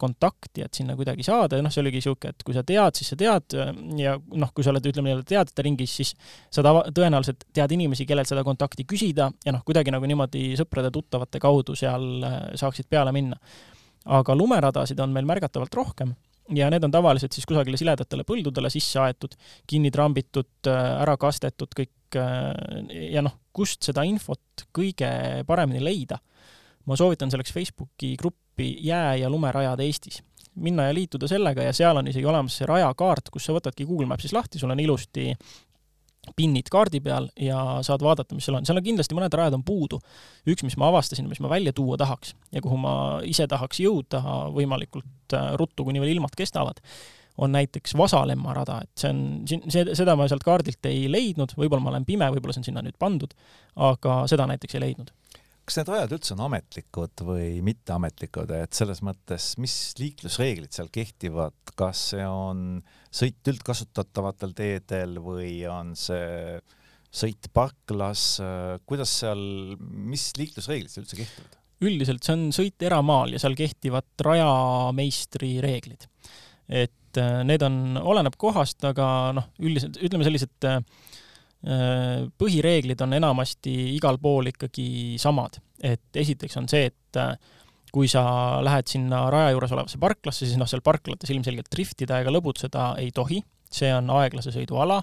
kontakti, et sinna kuidagi saada. Ja noh, see oligi niisugune, et kui sa tead, siis sa tead. Ja noh, kui sa oled, ütleme nii-öelda teadjate ringis, siis sa tava, tõenäoliselt tead inimesi, kellelt seda kontakti küsida. Ja noh, kuidagi nagu niimoodi sõprade-tuttavate kaudu seal äh, saaksid peale minna. aga lumeradasid on meil märgatavalt rohkem. Ja need on tavaliselt siis kusagile siledatele põldudele sisse aetud, kinni trambitud, äh, ära kastetud kõik ja noh, kust seda infot kõige paremini leida? Ma soovitan selleks Facebooki gruppi Jää- ja lumerajad Eestis. minna ja liituda sellega ja seal on isegi olemas see rajakaart, kus sa võtadki Google Maps'is lahti, sul on ilusti pinnid kaardi peal ja saad vaadata, mis seal on. seal on kindlasti mõned rajad on puudu. üks, mis ma avastasin, mis ma välja tuua tahaks ja kuhu ma ise tahaks jõuda võimalikult äh, ruttu, kuni veel ilmad kestavad, on näiteks Vasalemma rada, et see on, see, seda ma sealt kaardilt ei leidnud, võib-olla ma olen pime, võib-olla see on sinna nüüd pandud, aga seda näiteks ei leidnud kas need rajad üldse on ametlikud või mitteametlikud, et selles mõttes, mis liiklusreeglid seal kehtivad, kas see on sõit üldkasutatavatel teedel või on see sõit parklas, kuidas seal, mis liiklusreeglid seal üldse kehtivad? üldiselt see on sõit eramaal ja seal kehtivad rajameistri reeglid. et äh, need on, oleneb kohast, aga noh, üldiselt ütleme sellised äh, põhireeglid on enamasti igal pool ikkagi samad, et esiteks on see, et äh, kui sa lähed sinna raja juures olevasse parklasse, siis noh, seal parklates ilmselgelt driftida ega lõbutseda ei tohi, see on aeglase sõidu ala.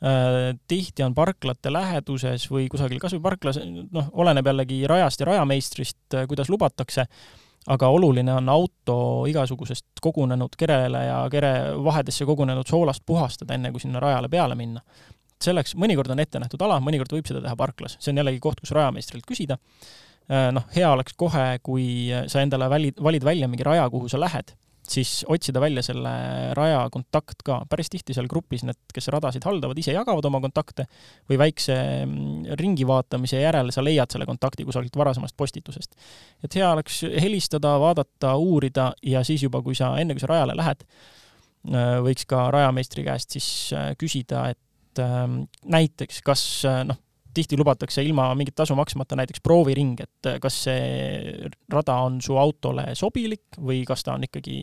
Äh, tihti on parklate läheduses või kusagil kasvõi parklas, noh, oleneb jällegi rajast ja rajameistrist, kuidas lubatakse, aga oluline on auto igasugusest kogunenud kerele ja kere vahedesse kogunenud soolast puhastada, enne kui sinna rajale peale minna selleks mõnikord on ette nähtud ala, mõnikord võib seda teha parklas, see on jällegi koht, kus rajameistrilt küsida. Äh, noh, hea oleks kohe, kui sa endale valid, valid välja mingi raja, kuhu sa lähed, siis otsida välja selle raja kontakt ka. päris tihti seal grupis need, kes radasid haldavad, ise jagavad oma kontakte või väikse mm, ringi vaatamise järel sa leiad selle kontakti kusagilt varasemast postitusest. et hea oleks helistada, vaadata, uurida ja siis juba, kui sa, enne kui sa rajale lähed, äh, võiks ka rajameistri käest siis äh, küsida, et et ähm, näiteks kas äh, noh, tihti lubatakse ilma mingit tasu maksmata näiteks prooviring, et äh, kas see rada on su autole sobilik või kas ta on ikkagi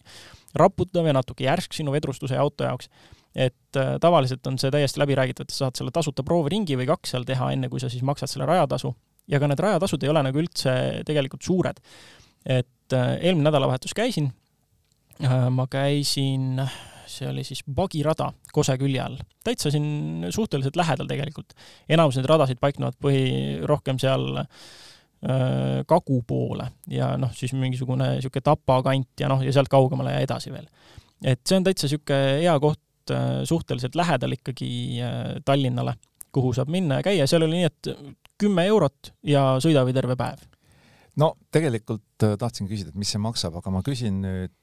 raputav ja natuke järsk sinu vedrustuse ja auto jaoks. et äh, tavaliselt on see täiesti läbi räägitud, et sa saad selle tasuta prooviringi või kaks seal teha, enne kui sa siis maksad selle rajatasu ja ka need rajatasud ei ole nagu üldse tegelikult suured. et eelmine nädalavahetus käisin, ma käisin see oli siis Bagirada Kose külje all. täitsa siin suhteliselt lähedal tegelikult. enamus neid radasid paiknevad põhi, rohkem seal äh, kagu poole ja noh, siis mingisugune niisugune Tapa kant ja noh, ja sealt kaugemale ja edasi veel. et see on täitsa niisugune hea koht äh, suhteliselt lähedal ikkagi äh, Tallinnale, kuhu saab minna ja käia, seal oli nii, et kümme eurot ja sõida või terve päev. no tegelikult tahtsin küsida, et mis see maksab, aga ma küsin nüüd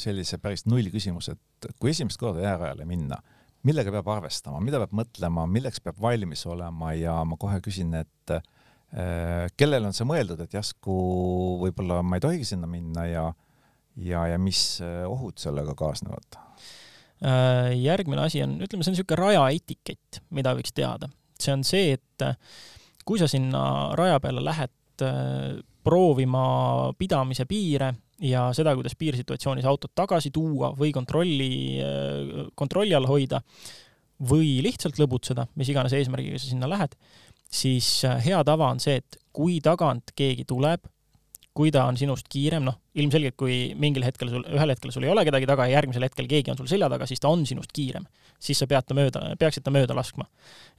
sellise päris nullküsimuse, et kui esimest korda jäärajale minna, millega peab arvestama, mida peab mõtlema, milleks peab valmis olema ja ma kohe küsin, et äh, kellel on see mõeldud, et järsku võib-olla ma ei tohigi sinna minna ja ja, ja mis äh, ohud sellega kaasnevad? järgmine asi on, ütleme, see on niisugune rajaetikett, mida võiks teada. see on see, et kui sa sinna raja peale lähed proovima pidamise piire ja seda, kuidas piirsituatsioonis autot tagasi tuua või kontrolli, kontrolli all hoida või lihtsalt lõbutseda, mis iganes eesmärgiga sa sinna lähed, siis äh, hea tava on see, et kui tagant keegi tuleb, kui ta on sinust kiirem, noh, ilmselgelt kui mingil hetkel sul, ühel hetkel sul ei ole kedagi taga ja järgmisel hetkel keegi on sul selja taga, siis ta on sinust kiirem. siis sa pead ta mööda, peaksid ta mööda laskma.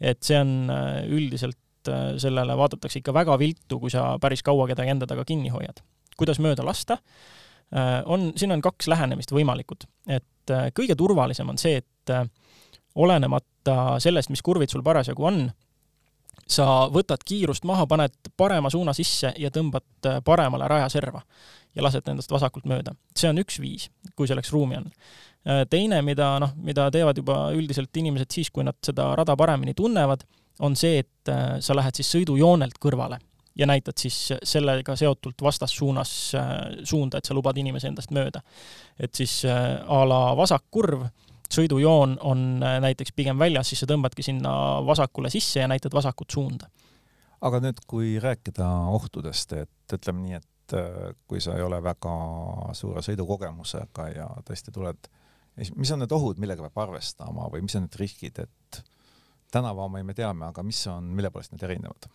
et see on äh, üldiselt, äh, sellele vaadatakse ikka väga viltu, kui sa päris kaua kedagi enda taga kinni hoiad kuidas mööda lasta, äh, on, siin on kaks lähenemist võimalikud. et äh, kõige turvalisem on see, et äh, olenemata sellest, mis kurvid sul parasjagu on, sa võtad kiirust maha, paned parema suuna sisse ja tõmbad paremale rajaserva ja lased endast vasakult mööda. see on üks viis, kui selleks ruumi on. teine, mida noh, mida teevad juba üldiselt inimesed siis, kui nad seda rada paremini tunnevad, on see, et sa lähed siis sõidujoonelt kõrvale ja näitad siis sellega seotult vastassuunas äh, suunda, et sa lubad inimese endast mööda. et siis äh, a la vasakkurv, sõidujoon on äh, näiteks pigem väljas, siis sa tõmbadki sinna vasakule sisse ja näitad vasakut suunda. aga nüüd, kui rääkida ohtudest, et ütleme nii, et kui sa ei ole väga suure sõidukogemusega ja tõesti tuled, mis on need ohud, millega peab arvestama või mis on need riskid, et tänavaomi me teame, aga mis on, mille poolest need erinevad?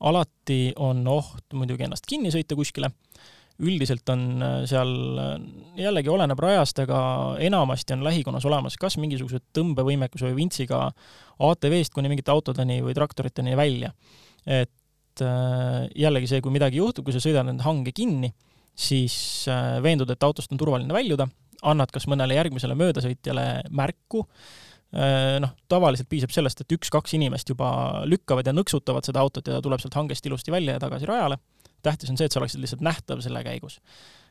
Alati on oht muidugi ennast kinni sõita kuskile, üldiselt on äh, seal, äh, jällegi oleneb rajast, aga enamasti on lähikonnas olemas kas mingisugused tõmbevõimekuse või vintsiga ATV-st kuni mingite autodeni või traktoriteni välja. et äh, jällegi see, kui midagi juhtub, kui sa sõidad enda hange kinni, siis veendud, et autost on turvaline väljuda, annad kas mõnele järgmisele möödasõitjale märku, noh, tavaliselt piisab sellest, et üks-kaks inimest juba lükkavad ja nõksutavad seda autot ja ta tuleb sealt hangest ilusti välja ja tagasi rajale. tähtis on see, et sa oleksid lihtsalt nähtav selle käigus.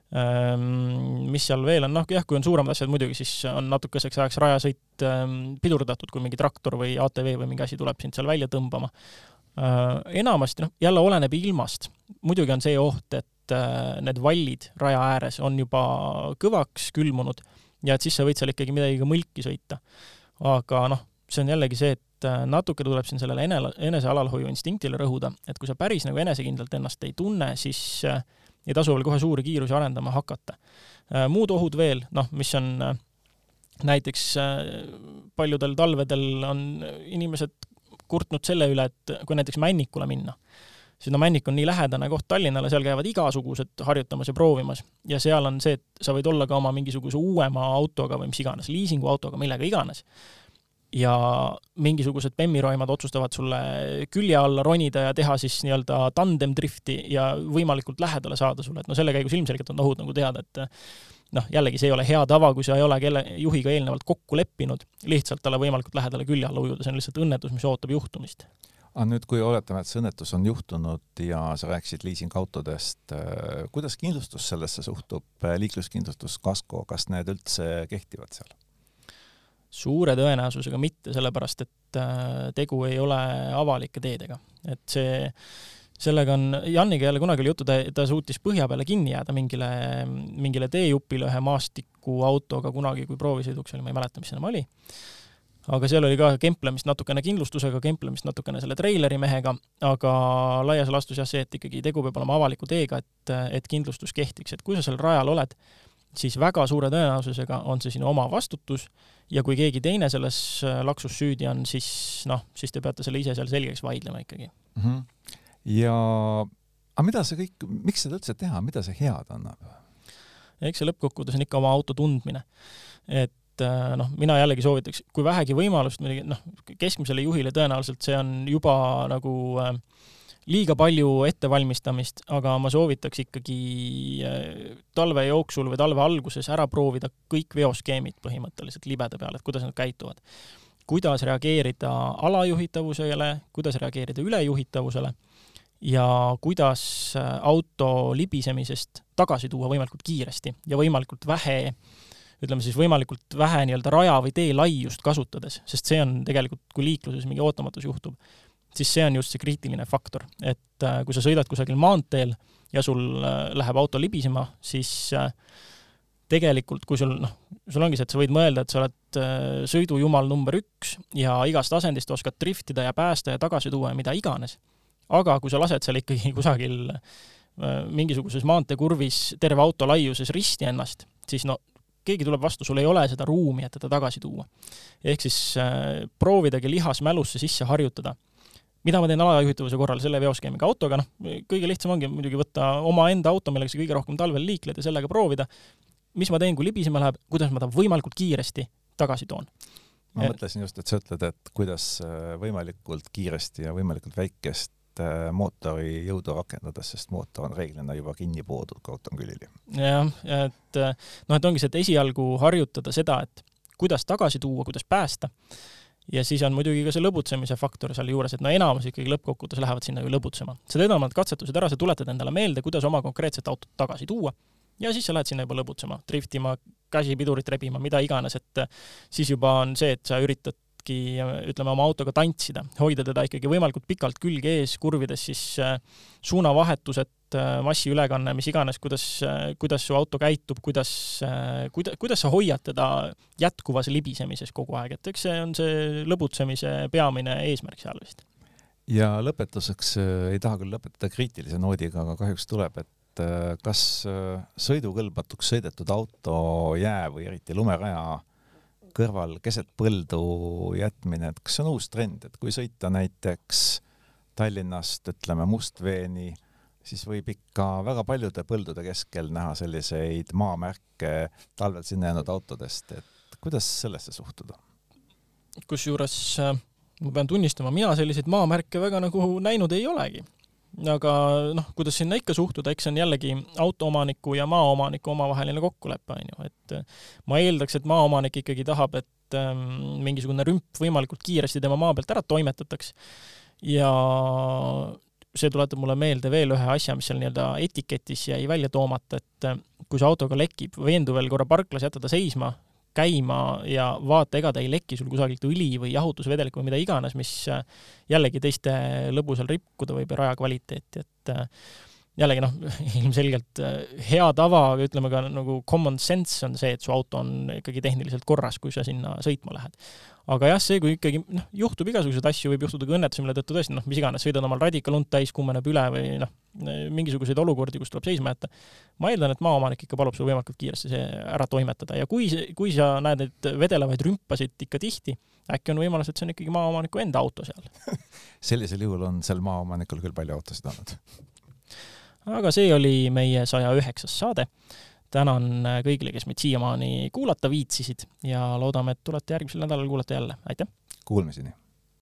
Ähm, mis seal veel on, noh jah, kui on suuremad asjad muidugi, siis on natukeseks ajaks rajasõit ähm, pidurdatud, kui mingi traktor või ATV või mingi asi tuleb sind seal välja tõmbama. Äh, enamasti noh, jälle oleneb ilmast. muidugi on see oht, et äh, need vallid raja ääres on juba kõvaks külmunud ja et siis sa võid seal ikkagi midagi ka mõlki sõita aga noh, see on jällegi see, et äh, natuke tuleb siin sellele ene, enesealalhoiu instinktile rõhuda, et kui sa päris nagu enesekindlalt ennast ei tunne, siis äh, ei tasu veel kohe suuri kiirusi arendama hakata. Äh, muud ohud veel, noh, mis on näiteks paljudel talvedel on inimesed kurtnud selle üle, et kui näiteks Männikule minna, siis no Männik on nii lähedane koht Tallinnale, seal käivad igasugused harjutamas ja proovimas. Ja seal on see, et sa võid olla ka oma mingisuguse uuema autoga või mis iganes, liisinguautoga, millega iganes. Ja mingisugused bemmiroimad otsustavad sulle külje alla ronida ja teha siis nii-öelda tandemdrifti ja võimalikult lähedale saada sulle, et no selle käigus ilmselgelt on ohud nagu teada, et noh, jällegi see ei ole hea tava, kui sa ei ole kelle, juhiga eelnevalt kokku leppinud, lihtsalt talle võimalikult lähedale külje alla ujuda, see on lihtsalt õnnetus, mis ootab juhtumist. Aga nüüd, kui oletame, et see õnnetus on juhtunud ja sa rääkisid liisingautodest, äh, kuidas kindlustus sellesse suhtub, liikluskindlustus, kasko, kas need üldse kehtivad seal? suure tõenäosusega mitte, sellepärast et äh, tegu ei ole avalike teedega. et see, sellega on, Janniga jälle kunagi oli juttu, ta, ta suutis põhja peale kinni jääda mingile, mingile teejupile ühe maastikuautoga kunagi, kui proovisõiduks oli, ma ei mäleta, mis see enam oli. Aga seal oli ka kemplemist natukene kindlustusega, kemplemist natukene selle treileri mehega, aga laias laastus jah, see, et ikkagi tegu peab olema avaliku teega, et, et kindlustus kehtiks, et kui sa seal rajal oled, siis väga suure tõenäosusega on see sinu oma vastutus ja kui keegi teine selles äh, laksus süüdi on, siis noh, siis te peate selle ise seal selgeks vaidlema ikkagi mm. -hmm. ja aga mida see kõik, miks seda üldse teha, mida see head annab? eks see lõppkokkuvõttes on ikka oma auto tundmine. et äh, noh, mina jällegi soovitaks, kui vähegi võimalust, muidugi noh, keskmisele juhile tõenäoliselt see on juba nagu äh, liiga palju ettevalmistamist, aga ma soovitaks ikkagi äh, talve jooksul või talve alguses ära proovida kõik veoskeemid põhimõtteliselt libeda peal, et kuidas nad käituvad. kuidas reageerida alajuhitavusele, kuidas reageerida ülejuhitavusele ja kuidas auto libisemisest tagasi tuua võimalikult kiiresti ja võimalikult vähe, ütleme siis võimalikult vähe nii-öelda raja või tee laiust kasutades, sest see on tegelikult, kui liikluses mingi ootamatus juhtub, siis see on just see kriitiline faktor, et äh, kui sa sõidad kusagil maanteel ja sul äh, läheb auto libisema, siis tegelikult, kui sul noh, sul ongi see, et sa võid mõelda, et sa oled sõidujumal number üks ja igast asendist oskad driftida ja päästa ja tagasi tuua ja mida iganes aga kui sa lased seal ikkagi kusagil äh, mingisuguses maanteekurvis terve auto laiuses risti ennast, siis no keegi tuleb vastu, sul ei ole seda ruumi, et teda tagasi tuua. ehk siis äh, proovidagi lihas mälusse sisse harjutada. mida ma teen alajuhitavuse korral selle veoskeemiga? autoga, noh, kõige lihtsam ongi muidugi võtta omaenda auto, millega sa kõige rohkem talvel liikled ja sellega proovida, mis ma teen, kui libisema läheb, kuidas ma ta võimalikult kiiresti tagasi toon? Ma mõtlesin just, et sa ütled, et kuidas äh, võimalikult kiiresti ja võimalikult väikest et mootori jõudu rakendades, sest mootor on reeglina juba kinni poodud, on külili. jah, et noh, et ongi see, et esialgu harjutada seda, et kuidas tagasi tuua, kuidas päästa, ja siis on muidugi ka see lõbutsemise faktor sealjuures, et no enamus ikkagi lõppkokkuvõttes lähevad sinna ju lõbutsema. seda enam need katsetused ära, sa tuletad endale meelde, kuidas oma konkreetset autot tagasi tuua ja siis sa lähed sinna juba lõbutsema, driftima, käsipidurit rebima, mida iganes, et siis juba on see, et sa üritad üritadki, ütleme, oma autoga tantsida, hoida teda ikkagi võimalikult pikalt külge ees, kurvides siis äh, suunavahetused, äh, massiülekanne, mis iganes, kuidas, äh, kuidas su auto käitub, kuidas, kuida-, kuidas sa hoiad teda jätkuvas libisemises kogu aeg, et eks see on see lõbutsemise peamine eesmärk seal vist. ja lõpetuseks ei taha küll lõpetada kriitilise noodiga, aga kahjuks tuleb, et kas sõidukõlbmatuks sõidetud auto jää või eriti lumeraja kõrval keset põldu jätmine, et kas see on uus trend, et kui sõita näiteks Tallinnast, ütleme Mustveeni, siis võib ikka väga paljude põldude keskel näha selliseid maamärke talvel sinna jäänud autodest, et kuidas sellesse suhtuda? kusjuures äh, ma pean tunnistama, mina selliseid maamärke väga nagu näinud ei olegi aga noh, kuidas sinna ikka suhtuda, eks see on jällegi autoomaniku ja maaomaniku omavaheline kokkulepe, on ju, et äh, ma eeldaks, et maaomanik ikkagi tahab, et ähm, mingisugune rümp võimalikult kiiresti tema maa pealt ära toimetataks. Ja see tuletab mulle meelde veel ühe asja, mis seal nii-öelda etiketis jäi välja toomata, et äh, kui see autoga lekib, veendu veel korra parklas, jätta ta seisma, käima ja vaata, ega ta ei leki sul kusagilt õli või jahutusvedelik või mida iganes, mis äh, jällegi teiste lõbu seal rikkuda võib ja raja kvaliteeti, et äh, jällegi noh, ilmselgelt äh, hea tava, aga ütleme ka nagu common sense on see, et su auto on ikkagi tehniliselt korras, kui sa sinna sõitma lähed aga jah, see, kui ikkagi noh, juhtub igasuguseid asju, võib juhtuda ka õnnetusi, mille tõttu tõesti noh, mis iganes, sõidad omal radika lund täis, kuumeneb üle või noh, mingisuguseid olukordi, kus tuleb seisma jätta. ma eeldan, et maaomanik ikka palub sul võimalikult kiiresti see ära toimetada ja kui, kui sa näed neid vedelevaid rümpasid ikka tihti, äkki on võimalus, et see on ikkagi maaomaniku enda auto seal? Sellisel juhul on sel maaomanikul küll palju autosid olnud. Aga see oli meie saja üheksas saade tänan äh, kõigile, kes meid siiamaani kuulata viitsisid ja loodame, et tulete järgmisel nädalal kuulata jälle, aitäh! Kuulmiseni!